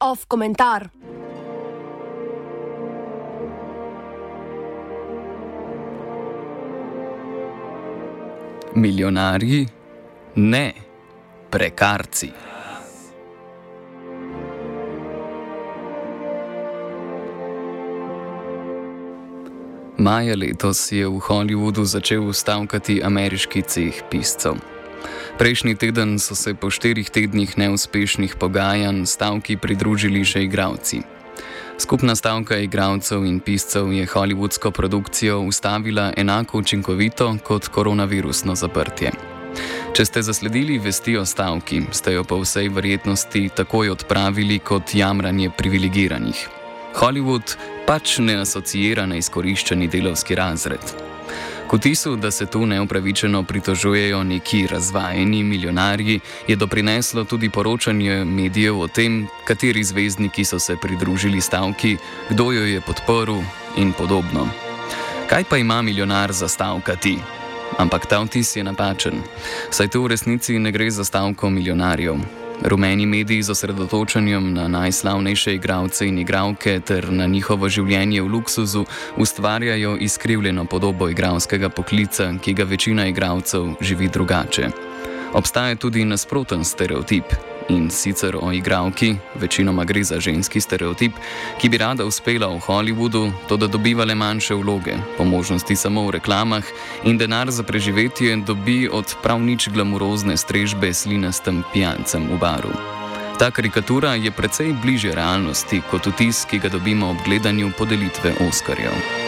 Off komentar. Milijonarji? Ne, prekarci. Maja letos je v Hollywoodu začel stavkati ameriški ceh piscev. Prejšnji teden so se po štirih tednih neuspešnih pogajanj stavki pridružili še igravci. Skupna stavka igralcev in piscev je hollywoodsko produkcijo ustavila enako učinkovito kot koronavirusno zaprtje. Če ste zasledili vesti o stavki, ste jo po vsej verjetnosti takoj odpravili kot jamranje privilegiranih. Hollywood pač ne asociira na izkoriščeni delovski razred. K vtisu, da se tu neupravičeno pritožujejo neki razvajeni milijonarji, je doprineslo tudi poročanje medijev o tem, kateri zvezdniki so se pridružili stavki, kdo jo je podporil in podobno. Kaj pa ima milijonar za stavkati? Ampak ta vtis je napačen, saj tu v resnici ne gre za stavko milijonarjev. Rumeni mediji z osredotočanjem na najslavnejše igralce in igralke ter na njihovo življenje v luksuzu ustvarjajo izkrivljeno podobo igralskega poklica, ki ga večina igralcev živi drugače. Obstaja tudi nasproten stereotip, in sicer o igralki, večinoma gre za ženski stereotip, ki bi rada uspela v Hollywoodu, to da dobiva le manjše vloge, po možnosti samo v reklamah, in denar za preživetje dobi od prav nič glamurozne strežbe s linastem pijancem v baru. Ta karikatura je precej bliže realnosti kot vtis, ki ga dobimo ob gledanju podelitve Oskarjev.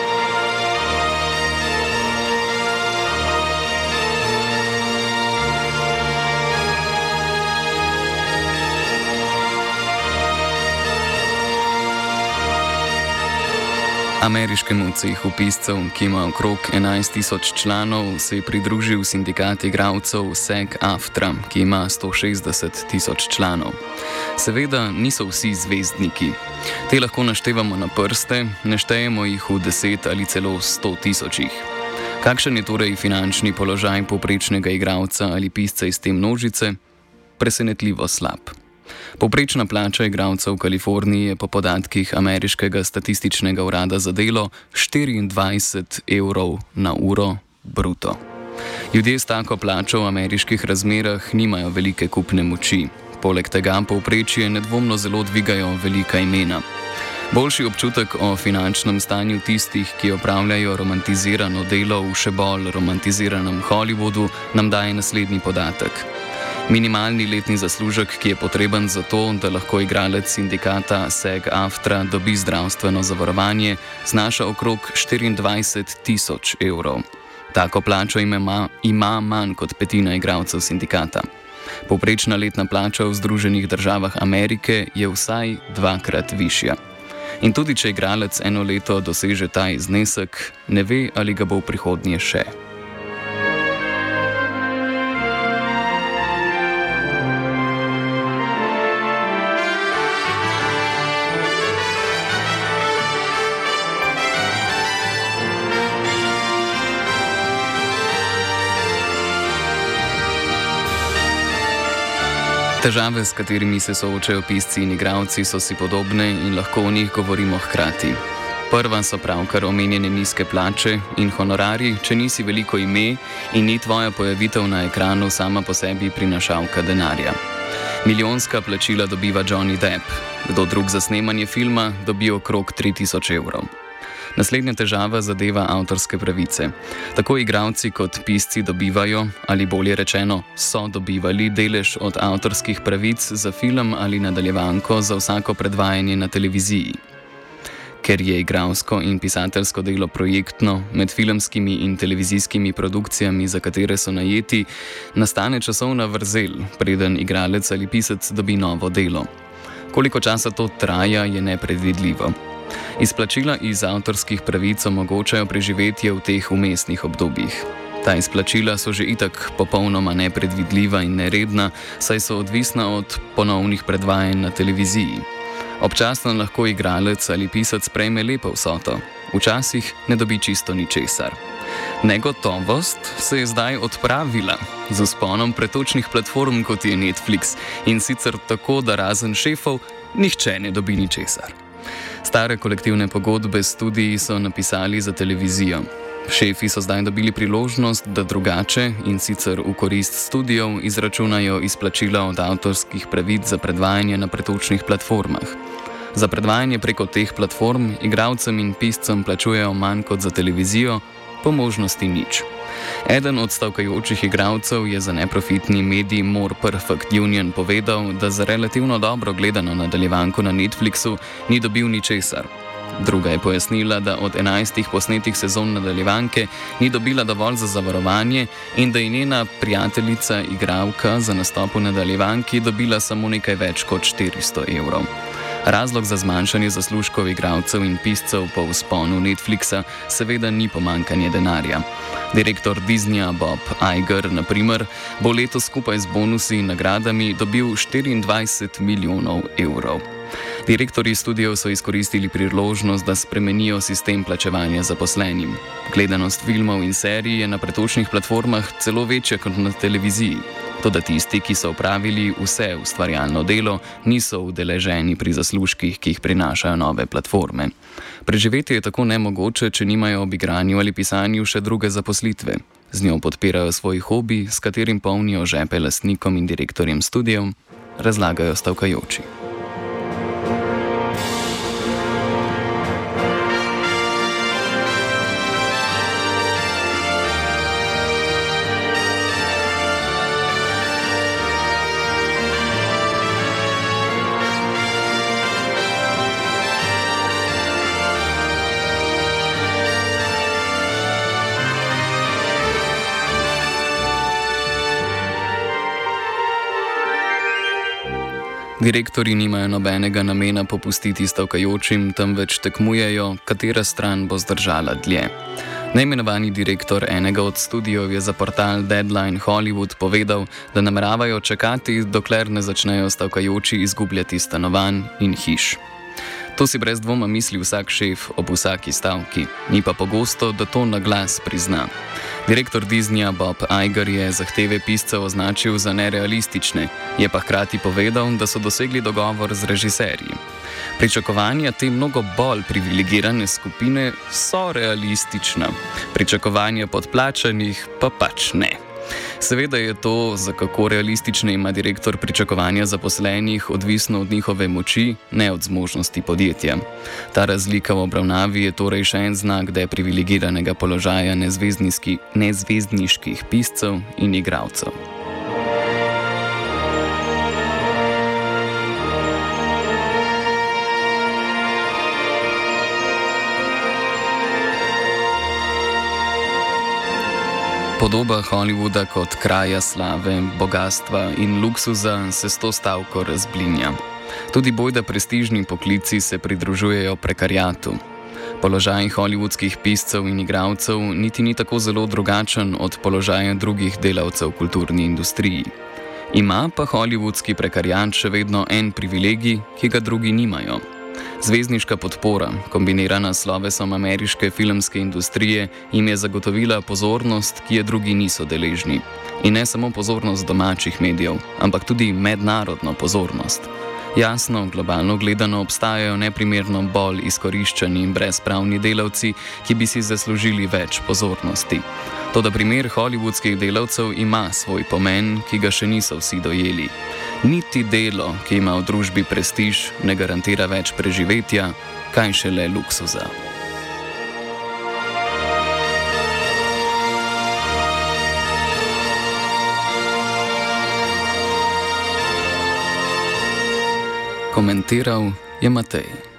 Ameriškemu cehu piscev, ki ima okrog 11 tisoč članov, se je pridružil sindikat igralcev SEG-AFTRA, ki ima 160 tisoč članov. Seveda niso vsi zvezdniki. Te lahko naštevamo na prste, ne štejemo jih v 10 ali celo 100 tisočih. Kakšen je torej finančni položaj poprečnega igralca ali pisca iz te množice? Presenetljivo slab. Poprečna plača igralcev v Kaliforniji je po podatkih ameriškega statističnega urada za delo 24 evrov na uro bruto. Ljudje s tako plačo v ameriških razmerah nimajo velike kupne moči. Poleg tega povprečje nedvomno zelo dvigajo velika imena. Boljši občutek o finančnem stanju tistih, ki opravljajo romantizirano delo v še bolj romantiziranem Hollywoodu, nam daje naslednji podatek. Minimalni letni zaslužek, ki je potreben za to, da lahko igralec sindikata SEG-AFTRA dobi zdravstveno zavarovanje, znaša okrog 24 tisoč evrov. Tako plačo ima, ima manj kot petina igralcev sindikata. Poprečna letna plača v Združenih državah Amerike je vsaj dvakrat višja. In tudi če igralec eno leto doseže ta znesek, ne ve, ali ga bo v prihodnje še. Težave, s katerimi se soočajo pisci in igravci, so si podobne in lahko o njih govorimo hkrati. Prva so pravkar omenjene nizke plače in honorari, če nisi veliko ime in ni tvoja pojavitev na ekranu sama po sebi prinašalka denarja. Milijonska plačila dobiva Johnny Depp, kdo drug za snemanje filma dobi okrog 3000 evrov. Naslednja težava zadeva avtorske pravice. Tako igravci kot pisci dobivajo, ali bolje rečeno, so dobivali delež od avtorskih pravic za film ali nadaljevanko za vsako predvajanje na televiziji. Ker je igralsko in pisateljsko delo projektno, med filmskimi in televizijskimi produkcijami, za katere so najeti, nastane časovna vrzel, preden igralec ali pisec dobi novo delo. Koliko časa to traja, je nepredvidljivo. Izplačila iz avtorskih pravic omogočajo preživetje v teh umestnih obdobjih. Ta izplačila so že itak popolnoma nepredvidljiva in neredna, saj so odvisna od ponovnih predvajanj na televiziji. Občasno lahko igralec ali pisec prejme lepo vsoto, včasih ne dobi čisto ničesar. Negotovost se je zdaj odpravila z usponom pretočnih platform kot je Netflix in sicer tako, da razen šefov nihče ne dobi ničesar. Stare kolektivne pogodbe s studiji so napisali za televizijo. Šefi so zdaj dobili priložnost, da drugače in sicer v korist studijev izračunajo izplačila od avtorskih pravic za predvajanje na pretočnih platformah. Za predvajanje preko teh platform igralcem in piscem plačujejo manj kot za televizijo, po možnosti nič. Eden od stavkajočih igralcev je za neprofitni medij More Perfect Union povedal, da za relativno dobro gledano nadaljevanko na Netflixu ni dobil ničesar. Druga je pojasnila, da od enajstih posnetih sezon nadaljevanke ni dobila dovolj za zavarovanje in da je njena prijateljica, igralka za nastop v nadaljevanki dobila samo nekaj več kot 400 evrov. Razlog za zmanjšanje zaslužkov igralcev in piscev po vzponu Netflixa seveda ni pomankanje denarja. Direktor Disneyja Bob Iger, na primer, bo letos skupaj z bonusi in nagradami dobil 24 milijonov evrov. Direktori studijev so izkoristili priložnost, da spremenijo sistem plačevanja zaposlenim. Gledanost filmov in serij je na pretočnih platformah celo večja kot na televiziji. Toda tisti, ki so upravili vse ustvarjalno delo, niso udeleženi pri zaslužkih, ki jih prinašajo nove platforme. Preživeti je tako nemogoče, če nimajo ob igranju ali pisanju še druge zaposlitve. Z njo podpirajo svoj hobi, s katerim polnijo žepe lastnikom in direktorjem studijev, razlagajo stavkajoči. Direktori nimajo nobenega namena popustiti stavkajočim, temveč tekmujejo, katera stran bo zdržala dlje. Najmenovani direktor enega od studijev je za portal Deadline Hollywood povedal, da nameravajo čakati, dokler ne začnejo stavkajoči izgubljati stanovanj in hiš. To si brez dvoma misli vsak šef ob vsaki stavki, ni pa pogosto, da to na glas prizna. Direktor Disneyja Bob Iger je zahteve piscev označil za nerealistične, je pa hkrati povedal, da so dosegli dogovor z režiserji. Pričakovanja te mnogo bolj privilegirane skupine so realistična, pričakovanja podplačanih pa pač ne. Seveda je to, za kako realistične ima direktor pričakovanja zaposlenih, odvisno od njihove moči, ne od zmožnosti podjetja. Ta razlika v obravnavi je torej še en znak deprivilegiranega položaja nezvezdniških piscev in igralcev. Podoba Hollywooda kot kraja slave, bogatstva in luksuza se s to stavko razblinja. Tudi bojda prestižni poklici se pridružujejo prekarjatu. Položaj hollywoodskih piscev in igralcev niti ni tako zelo drugačen od položaja drugih delavcev v kulturni industriji. Ima pa hollywoodski prekarjat še vedno en privilegij, ki ga drugi nimajo. Zvezdniška podpora, kombinirana s slovesom ameriške filmske industrije, jim je zagotovila pozornost, ki je drugi niso deležni. In ne samo pozornost domačih medijev, ampak tudi mednarodno pozornost. Jasno, globalno gledano obstajajo neprimerno bolj izkoriščeni in brezpravni delavci, ki bi si zaslužili več pozornosti. Toda primer hollywoodskih delavcev ima svoj pomen, ki ga še niso vsi dojeli. Niti delo, ki ima v družbi prestiž, ne garantira več preživetja, kaj šele luksuza. Komentiral je Matej.